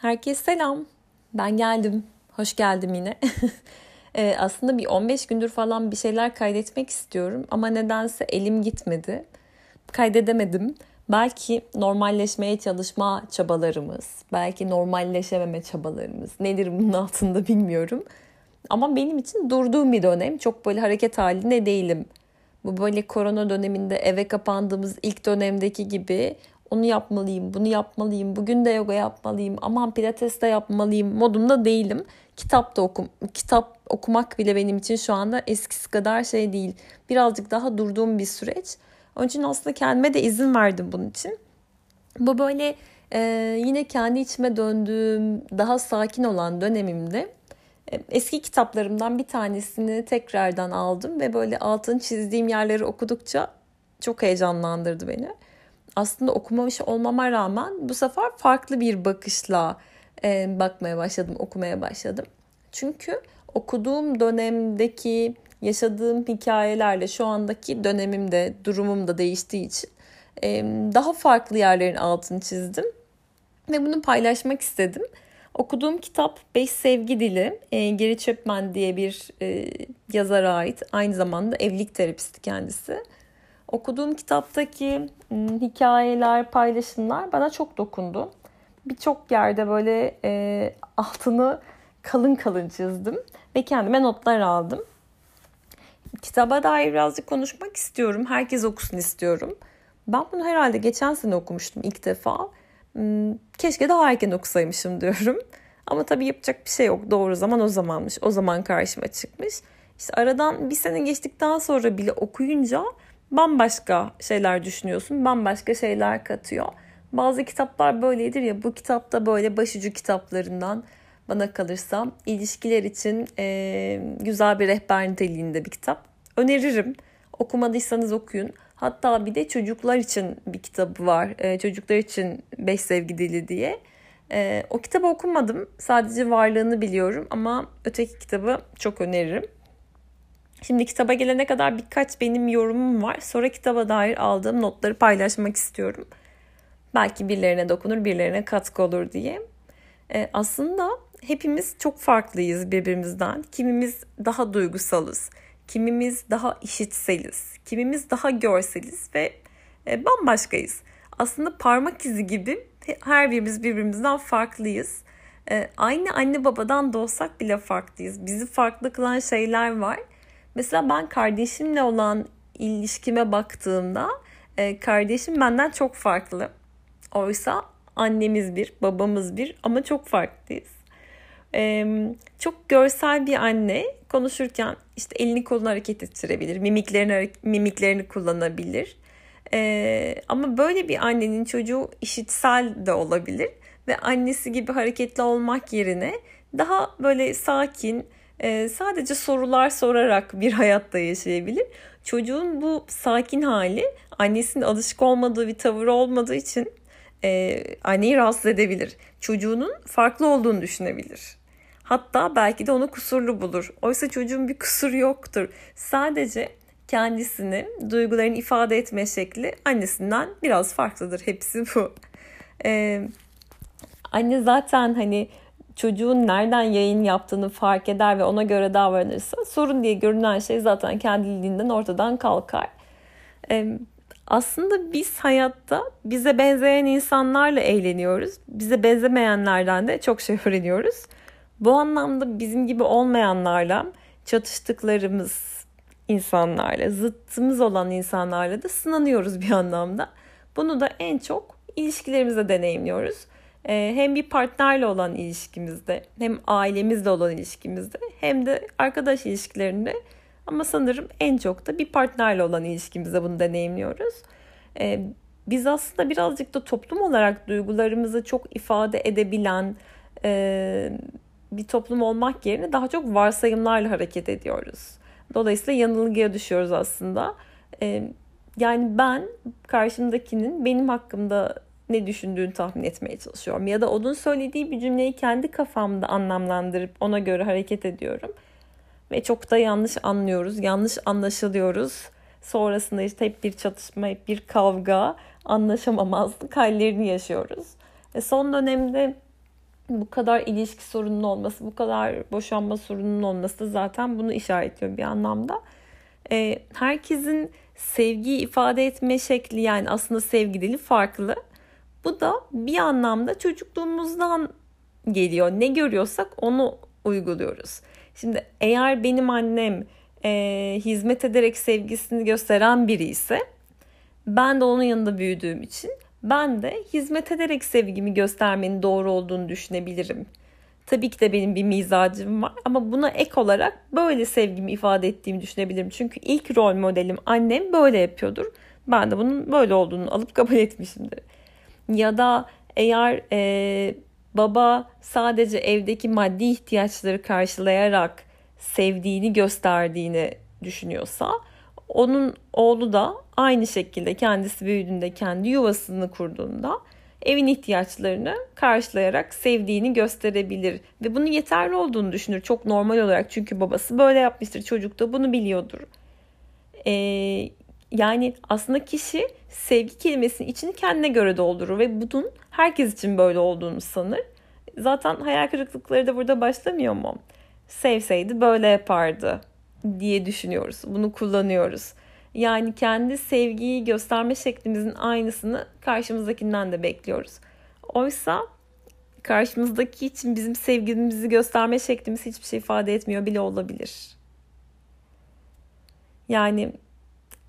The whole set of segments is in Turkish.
Herkese selam. Ben geldim. Hoş geldim yine. ee, aslında bir 15 gündür falan bir şeyler kaydetmek istiyorum ama nedense elim gitmedi. Kaydedemedim. Belki normalleşmeye çalışma çabalarımız, belki normalleşememe çabalarımız. Nedir bunun altında bilmiyorum. Ama benim için durduğum bir dönem. Çok böyle hareket halinde değilim. Bu böyle korona döneminde eve kapandığımız ilk dönemdeki gibi onu yapmalıyım, bunu yapmalıyım, bugün de yoga yapmalıyım, aman pilates de yapmalıyım modunda değilim. Kitap da okum, kitap okumak bile benim için şu anda eskisi kadar şey değil. Birazcık daha durduğum bir süreç. Onun için aslında kendime de izin verdim bunun için. Bu böyle e, yine kendi içime döndüğüm, daha sakin olan dönemimde e, eski kitaplarımdan bir tanesini tekrardan aldım ve böyle altını çizdiğim yerleri okudukça çok heyecanlandırdı beni aslında okumamış olmama rağmen bu sefer farklı bir bakışla e, bakmaya başladım, okumaya başladım. Çünkü okuduğum dönemdeki yaşadığım hikayelerle şu andaki dönemimde, durumum da değiştiği için e, daha farklı yerlerin altını çizdim ve bunu paylaşmak istedim. Okuduğum kitap Beş Sevgi Dili, e, Geri Chapman diye bir e, yazara ait. Aynı zamanda evlilik terapisti kendisi. Okuduğum kitaptaki hikayeler, paylaşımlar bana çok dokundu. Birçok yerde böyle e, altını kalın kalın çizdim ve kendime notlar aldım. Kitaba dair birazcık konuşmak istiyorum. Herkes okusun istiyorum. Ben bunu herhalde geçen sene okumuştum ilk defa. Keşke daha erken okusaymışım diyorum. Ama tabii yapacak bir şey yok. Doğru zaman o zamanmış. O zaman karşıma çıkmış. İşte aradan bir sene geçtikten sonra bile okuyunca bambaşka şeyler düşünüyorsun, bambaşka şeyler katıyor. Bazı kitaplar böyledir ya bu kitapta böyle başucu kitaplarından bana kalırsa ilişkiler için e, güzel bir rehber niteliğinde bir kitap. Öneririm. Okumadıysanız okuyun. Hatta bir de çocuklar için bir kitabı var. E, çocuklar için Beş Sevgi Dili diye. E, o kitabı okumadım. Sadece varlığını biliyorum ama öteki kitabı çok öneririm. Şimdi kitaba gelene kadar birkaç benim yorumum var. Sonra kitaba dair aldığım notları paylaşmak istiyorum. Belki birilerine dokunur, birilerine katkı olur diye. Ee, aslında hepimiz çok farklıyız birbirimizden. Kimimiz daha duygusalız, kimimiz daha işitseliz, kimimiz daha görseliz ve e, bambaşkayız. Aslında parmak izi gibi her birimiz birbirimizden farklıyız. E, aynı anne babadan da olsak bile farklıyız. Bizi farklı kılan şeyler var Mesela ben kardeşimle olan ilişkime baktığımda e, kardeşim benden çok farklı. Oysa annemiz bir, babamız bir ama çok farklıyız. E, çok görsel bir anne konuşurken işte elini kolunu hareket ettirebilir, mimiklerini mimiklerini kullanabilir. E, ama böyle bir annenin çocuğu işitsel de olabilir ve annesi gibi hareketli olmak yerine daha böyle sakin, e, sadece sorular sorarak bir hayatta yaşayabilir. Çocuğun bu sakin hali annesinin alışık olmadığı bir tavır olmadığı için e, anneyi rahatsız edebilir. Çocuğunun farklı olduğunu düşünebilir. Hatta belki de onu kusurlu bulur. Oysa çocuğun bir kusuru yoktur. Sadece kendisini, duygularını ifade etme şekli annesinden biraz farklıdır. Hepsi bu. Ee, anne zaten hani çocuğun nereden yayın yaptığını fark eder ve ona göre davranırsa sorun diye görünen şey zaten kendiliğinden ortadan kalkar. Ee, aslında biz hayatta bize benzeyen insanlarla eğleniyoruz. Bize benzemeyenlerden de çok şey öğreniyoruz. Bu anlamda bizim gibi olmayanlarla çatıştıklarımız insanlarla, zıttımız olan insanlarla da sınanıyoruz bir anlamda. Bunu da en çok ilişkilerimizde deneyimliyoruz. Ee, hem bir partnerle olan ilişkimizde hem ailemizle olan ilişkimizde hem de arkadaş ilişkilerinde ama sanırım en çok da bir partnerle olan ilişkimizde bunu deneyimliyoruz. Ee, biz aslında birazcık da toplum olarak duygularımızı çok ifade edebilen e, bir toplum olmak yerine daha çok varsayımlarla hareket ediyoruz. Dolayısıyla yanılgıya düşüyoruz aslında. Ee, yani ben karşımdakinin benim hakkımda ne düşündüğünü tahmin etmeye çalışıyorum. Ya da onun söylediği bir cümleyi kendi kafamda anlamlandırıp ona göre hareket ediyorum. Ve çok da yanlış anlıyoruz, yanlış anlaşılıyoruz. Sonrasında işte hep bir çatışma, hep bir kavga, anlaşamamazlık hallerini yaşıyoruz. E son dönemde bu kadar ilişki sorununun olması, bu kadar boşanma sorununun olması da zaten bunu işaretliyor bir anlamda. Ee, herkesin sevgiyi ifade etme şekli yani aslında sevgi dili farklı. Bu da bir anlamda çocukluğumuzdan geliyor. Ne görüyorsak onu uyguluyoruz. Şimdi eğer benim annem e, hizmet ederek sevgisini gösteren biri ise ben de onun yanında büyüdüğüm için ben de hizmet ederek sevgimi göstermenin doğru olduğunu düşünebilirim. Tabii ki de benim bir mizacım var ama buna ek olarak böyle sevgimi ifade ettiğimi düşünebilirim. Çünkü ilk rol modelim annem böyle yapıyordur. Ben de bunun böyle olduğunu alıp kabul etmişimdir. Ya da eğer e, baba sadece evdeki maddi ihtiyaçları karşılayarak sevdiğini gösterdiğini düşünüyorsa onun oğlu da aynı şekilde kendisi büyüdüğünde kendi yuvasını kurduğunda evin ihtiyaçlarını karşılayarak sevdiğini gösterebilir ve bunun yeterli olduğunu düşünür çok normal olarak çünkü babası böyle yapmıştır çocuk da bunu biliyordur. Ee, yani aslında kişi sevgi kelimesinin içini kendine göre doldurur ve bunun herkes için böyle olduğunu sanır. Zaten hayal kırıklıkları da burada başlamıyor mu? Sevseydi böyle yapardı diye düşünüyoruz. Bunu kullanıyoruz. Yani kendi sevgiyi gösterme şeklimizin aynısını karşımızdakinden de bekliyoruz. Oysa karşımızdaki için bizim sevgimizi gösterme şeklimiz hiçbir şey ifade etmiyor bile olabilir. Yani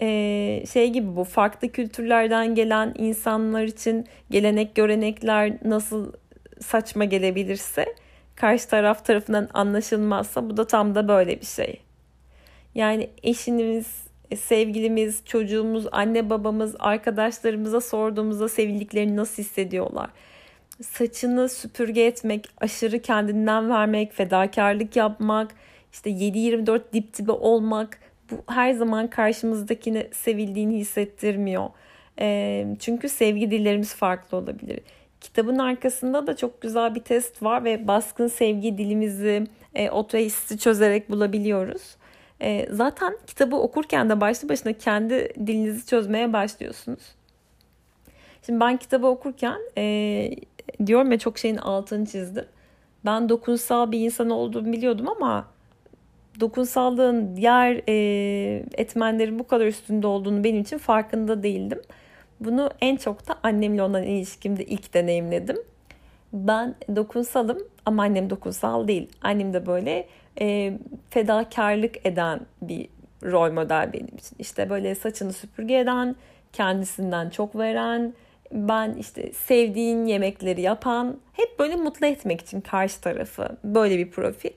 e, şey gibi bu farklı kültürlerden gelen insanlar için gelenek görenekler nasıl saçma gelebilirse karşı taraf tarafından anlaşılmazsa bu da tam da böyle bir şey. Yani eşiniz, sevgilimiz, çocuğumuz, anne babamız, arkadaşlarımıza sorduğumuzda sevildiklerini nasıl hissediyorlar? Saçını süpürge etmek, aşırı kendinden vermek, fedakarlık yapmak, işte 7-24 dip dibe olmak bu her zaman karşımızdakini sevildiğini hissettirmiyor. E, çünkü sevgi dillerimiz farklı olabilir. Kitabın arkasında da çok güzel bir test var ve baskın sevgi dilimizi e, otohisti çözerek bulabiliyoruz. E, zaten kitabı okurken de başlı başına kendi dilinizi çözmeye başlıyorsunuz. Şimdi ben kitabı okurken e, diyorum ya çok şeyin altını çizdim. Ben dokunsal bir insan olduğumu biliyordum ama dokunsallığın diğer e, etmenlerin bu kadar üstünde olduğunu benim için farkında değildim. Bunu en çok da annemle olan ilişkimde ilk deneyimledim. Ben dokunsalım ama annem dokunsal değil. Annem de böyle e, fedakarlık eden bir rol model benim için. İşte böyle saçını süpürge eden, kendisinden çok veren, ben işte sevdiğin yemekleri yapan, hep böyle mutlu etmek için karşı tarafı böyle bir profil.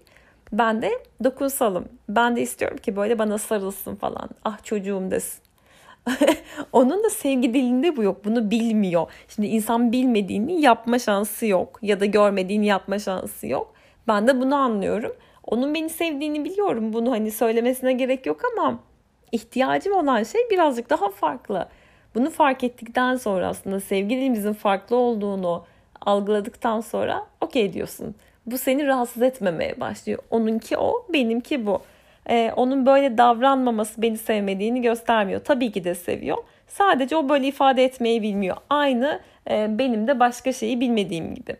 Ben de dokunsalım. Ben de istiyorum ki böyle bana sarılsın falan. Ah çocuğum desin. Onun da sevgi dilinde bu yok. Bunu bilmiyor. Şimdi insan bilmediğini yapma şansı yok. Ya da görmediğini yapma şansı yok. Ben de bunu anlıyorum. Onun beni sevdiğini biliyorum. Bunu hani söylemesine gerek yok ama ihtiyacım olan şey birazcık daha farklı. Bunu fark ettikten sonra aslında sevgi dilimizin farklı olduğunu algıladıktan sonra okey diyorsun. Bu seni rahatsız etmemeye başlıyor. Onunki o, benimki bu. Ee, onun böyle davranmaması beni sevmediğini göstermiyor. Tabii ki de seviyor. Sadece o böyle ifade etmeyi bilmiyor. Aynı e, benim de başka şeyi bilmediğim gibi.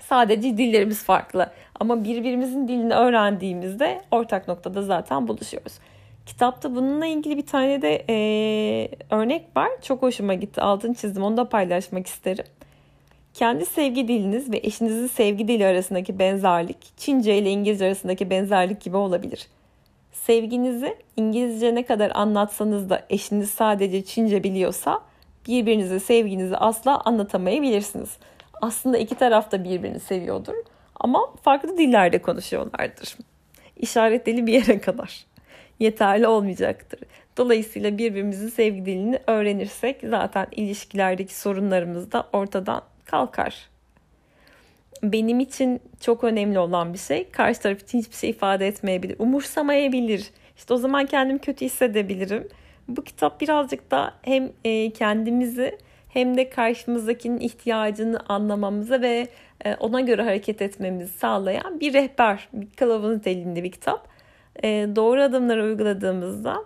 Sadece dillerimiz farklı. Ama birbirimizin dilini öğrendiğimizde ortak noktada zaten buluşuyoruz. Kitapta bununla ilgili bir tane de e, örnek var. Çok hoşuma gitti. Altını çizdim. Onu da paylaşmak isterim. Kendi sevgi diliniz ve eşinizin sevgi dili arasındaki benzerlik Çince ile İngilizce arasındaki benzerlik gibi olabilir. Sevginizi İngilizce ne kadar anlatsanız da eşiniz sadece Çince biliyorsa birbirinize sevginizi asla anlatamayabilirsiniz. Aslında iki taraf da birbirini seviyordur ama farklı dillerde konuşuyorlardır. İşaret bir yere kadar yeterli olmayacaktır. Dolayısıyla birbirimizin sevgi dilini öğrenirsek zaten ilişkilerdeki sorunlarımız da ortadan kalkar. Benim için çok önemli olan bir şey karşı taraf için hiçbir şey ifade etmeyebilir. Umursamayabilir. İşte o zaman kendimi kötü hissedebilirim. Bu kitap birazcık da hem e, kendimizi hem de karşımızdakinin ihtiyacını anlamamıza ve e, ona göre hareket etmemizi sağlayan bir rehber, bir kılavuz niteliğinde bir kitap. E, doğru adımları uyguladığımızda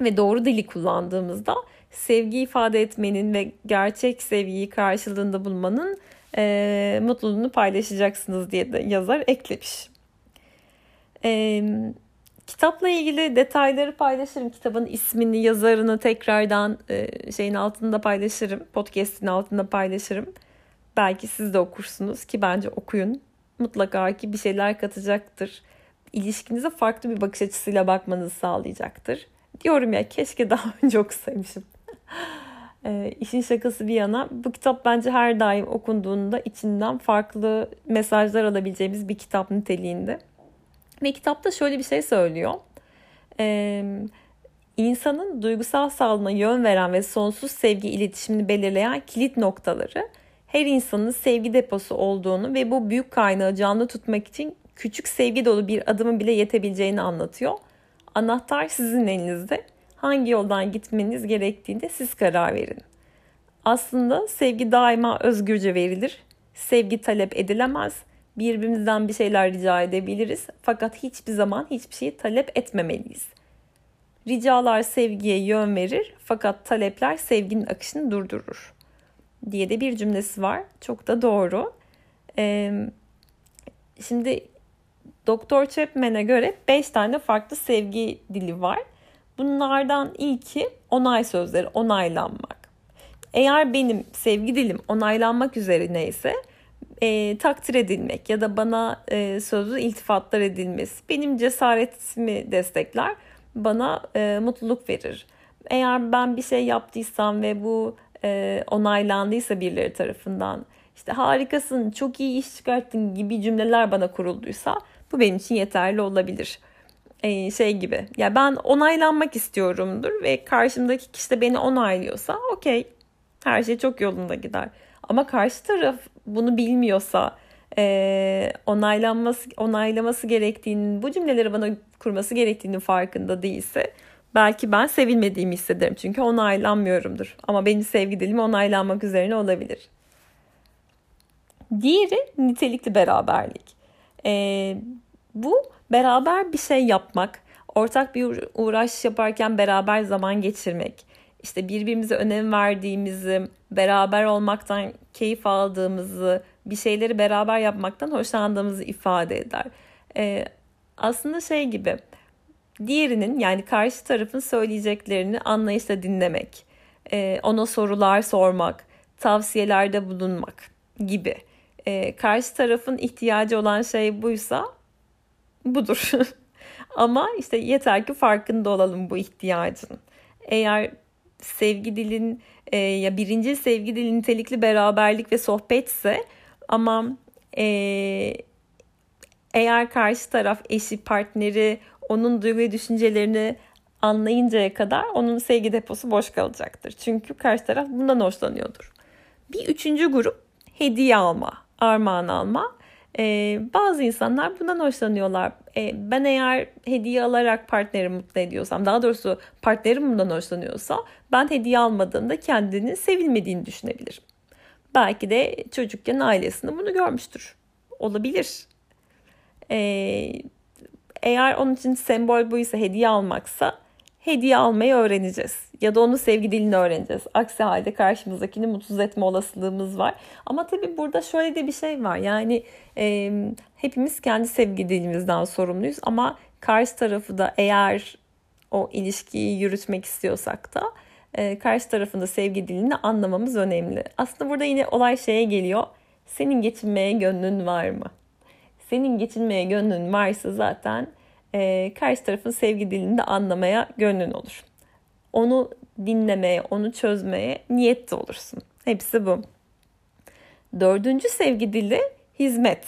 ve doğru dili kullandığımızda sevgi ifade etmenin ve gerçek sevgiyi karşılığında bulmanın e, mutluluğunu paylaşacaksınız diye de yazar eklemiş. E, kitapla ilgili detayları paylaşırım. Kitabın ismini, yazarını tekrardan e, şeyin altında paylaşırım. Podcast'in altında paylaşırım. Belki siz de okursunuz ki bence okuyun. Mutlaka ki bir şeyler katacaktır. İlişkinize farklı bir bakış açısıyla bakmanızı sağlayacaktır. Diyorum ya keşke daha önce okusaymışım. E, işin şakası bir yana bu kitap bence her daim okunduğunda içinden farklı mesajlar alabileceğimiz bir kitap niteliğinde. Ve kitapta şöyle bir şey söylüyor. Ee, insanın duygusal sağlığına yön veren ve sonsuz sevgi iletişimini belirleyen kilit noktaları her insanın sevgi deposu olduğunu ve bu büyük kaynağı canlı tutmak için küçük sevgi dolu bir adımın bile yetebileceğini anlatıyor. Anahtar sizin elinizde. Hangi yoldan gitmeniz gerektiğinde siz karar verin. Aslında sevgi daima özgürce verilir. Sevgi talep edilemez birbirimizden bir şeyler rica edebiliriz. Fakat hiçbir zaman hiçbir şeyi talep etmemeliyiz. Ricalar sevgiye yön verir fakat talepler sevginin akışını durdurur diye de bir cümlesi var. Çok da doğru. Ee, şimdi Doktor Chapman'e göre 5 tane farklı sevgi dili var. Bunlardan ilki onay sözleri, onaylanmak. Eğer benim sevgi dilim onaylanmak üzere ise e, takdir edilmek ya da bana e, sözlü iltifatlar edilmesi benim cesaretimi destekler, bana e, mutluluk verir. Eğer ben bir şey yaptıysam ve bu e, onaylandıysa birileri tarafından işte harikasın, çok iyi iş çıkarttın gibi cümleler bana kurulduysa bu benim için yeterli olabilir. Ee, şey gibi ya ben onaylanmak istiyorumdur ve karşımdaki kişi de beni onaylıyorsa okey her şey çok yolunda gider. Ama karşı taraf bunu bilmiyorsa e, onaylanması onaylaması gerektiğini bu cümleleri bana kurması gerektiğinin farkında değilse belki ben sevilmediğimi hissederim çünkü onaylanmıyorumdur. Ama benim sevgi dilimi onaylanmak üzerine olabilir. Diğeri nitelikli beraberlik. E, bu beraber bir şey yapmak, ortak bir uğraş yaparken beraber zaman geçirmek, işte birbirimize önem verdiğimizi, beraber olmaktan keyif aldığımızı, bir şeyleri beraber yapmaktan hoşlandığımızı ifade eder. Ee, aslında şey gibi diğerinin yani karşı tarafın söyleyeceklerini anlayışla dinlemek, e, ona sorular sormak, tavsiyelerde bulunmak gibi. E, karşı tarafın ihtiyacı olan şey buysa budur. Ama işte yeter ki farkında olalım bu ihtiyacın. Eğer sevgi dilin e, ya birinci sevgi dili nitelikli beraberlik ve sohbetse ama e, eğer karşı taraf eşi partneri onun duygu ve düşüncelerini anlayıncaya kadar onun sevgi deposu boş kalacaktır. Çünkü karşı taraf bundan hoşlanıyordur. Bir üçüncü grup hediye alma, armağan alma. Ee, bazı insanlar bundan hoşlanıyorlar. Ee, ben eğer hediye alarak partnerimi mutlu ediyorsam, daha doğrusu partnerim bundan hoşlanıyorsa ben hediye almadığımda kendini sevilmediğini düşünebilirim. Belki de çocukken ailesinde bunu görmüştür. Olabilir. Ee, eğer onun için sembol bu ise hediye almaksa hediye almayı öğreneceğiz. Ya da onun sevgi dilini öğreneceğiz. Aksi halde karşımızdakini mutsuz etme olasılığımız var. Ama tabii burada şöyle de bir şey var. Yani e, hepimiz kendi sevgi dilimizden sorumluyuz. Ama karşı tarafı da eğer o ilişkiyi yürütmek istiyorsak da e, karşı tarafında sevgi dilini anlamamız önemli. Aslında burada yine olay şeye geliyor. Senin geçinmeye gönlün var mı? Senin geçinmeye gönlün varsa zaten e, karşı tarafın sevgi dilini de anlamaya gönlün olur. Onu dinlemeye, onu çözmeye niyetli olursun. Hepsi bu. Dördüncü sevgi dili hizmet.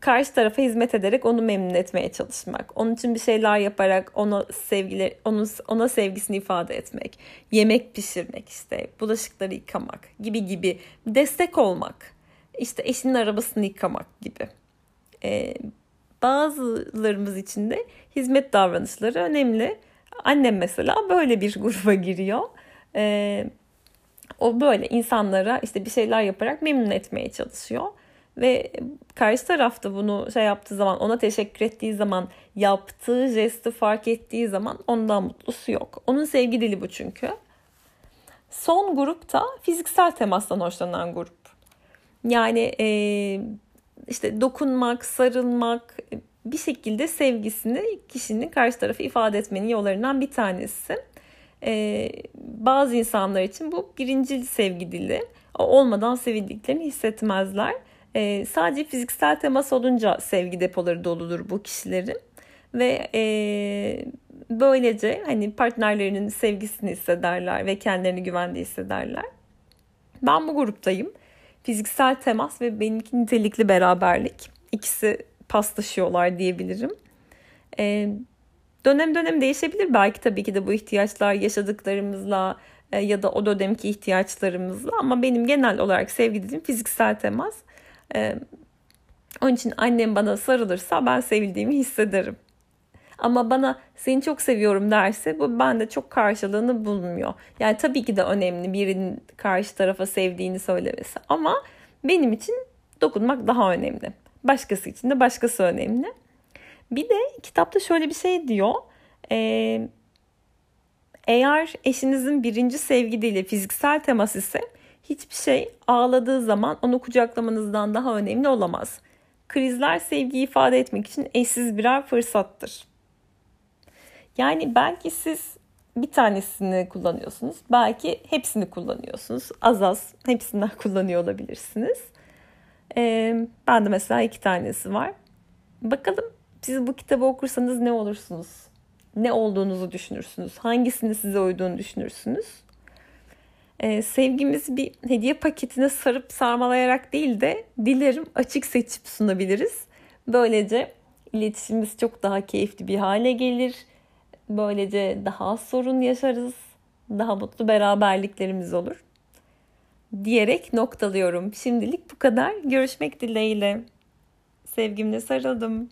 Karşı tarafa hizmet ederek onu memnun etmeye çalışmak. Onun için bir şeyler yaparak ona sevgileri, onun, ona sevgisini ifade etmek. Yemek pişirmek işte, bulaşıkları yıkamak gibi gibi. Destek olmak. İşte eşinin arabasını yıkamak gibi. Ee, bazılarımız için de hizmet davranışları önemli. Annem mesela böyle bir gruba giriyor. Ee, o böyle insanlara işte bir şeyler yaparak memnun etmeye çalışıyor. Ve karşı tarafta bunu şey yaptığı zaman, ona teşekkür ettiği zaman, yaptığı jesti fark ettiği zaman ondan mutlusu yok. Onun sevgi dili bu çünkü. Son grup da fiziksel temastan hoşlanan grup. Yani e, işte dokunmak, sarılmak bir şekilde sevgisini kişinin karşı tarafı ifade etmenin yollarından bir tanesi. E, bazı insanlar için bu birinci sevgi dili. O olmadan sevildiklerini hissetmezler. E, sadece fiziksel temas olunca sevgi depoları doludur bu kişilerin. Ve e, böylece hani partnerlerinin sevgisini hissederler ve kendilerini güvende hissederler. Ben bu gruptayım. Fiziksel temas ve benimki nitelikli beraberlik. İkisi paslaşıyorlar diyebilirim. Ee, dönem dönem değişebilir belki tabii ki de bu ihtiyaçlar yaşadıklarımızla e, ya da o dönemki ihtiyaçlarımızla ama benim genel olarak sevgi dediğim fiziksel temas. Ee, onun için annem bana sarılırsa ben sevildiğimi hissederim. Ama bana seni çok seviyorum derse bu bende çok karşılığını bulmuyor. Yani tabii ki de önemli birinin karşı tarafa sevdiğini söylemesi ama benim için dokunmak daha önemli. Başkası için de başkası önemli. Bir de kitapta şöyle bir şey diyor. Ee, eğer eşinizin birinci sevgi dili fiziksel temas ise hiçbir şey ağladığı zaman onu kucaklamanızdan daha önemli olamaz. Krizler sevgiyi ifade etmek için eşsiz birer fırsattır. Yani belki siz bir tanesini kullanıyorsunuz. Belki hepsini kullanıyorsunuz. Az az hepsinden kullanıyor olabilirsiniz. Ee, ben de mesela iki tanesi var. Bakalım siz bu kitabı okursanız ne olursunuz? Ne olduğunuzu düşünürsünüz? Hangisini size uyduğunu düşünürsünüz? Ee, sevgimizi bir hediye paketine sarıp sarmalayarak değil de dilerim açık seçip sunabiliriz. Böylece iletişimimiz çok daha keyifli bir hale gelir Böylece daha az sorun yaşarız. Daha mutlu beraberliklerimiz olur. Diyerek noktalıyorum. Şimdilik bu kadar. Görüşmek dileğiyle. Sevgimle sarıldım.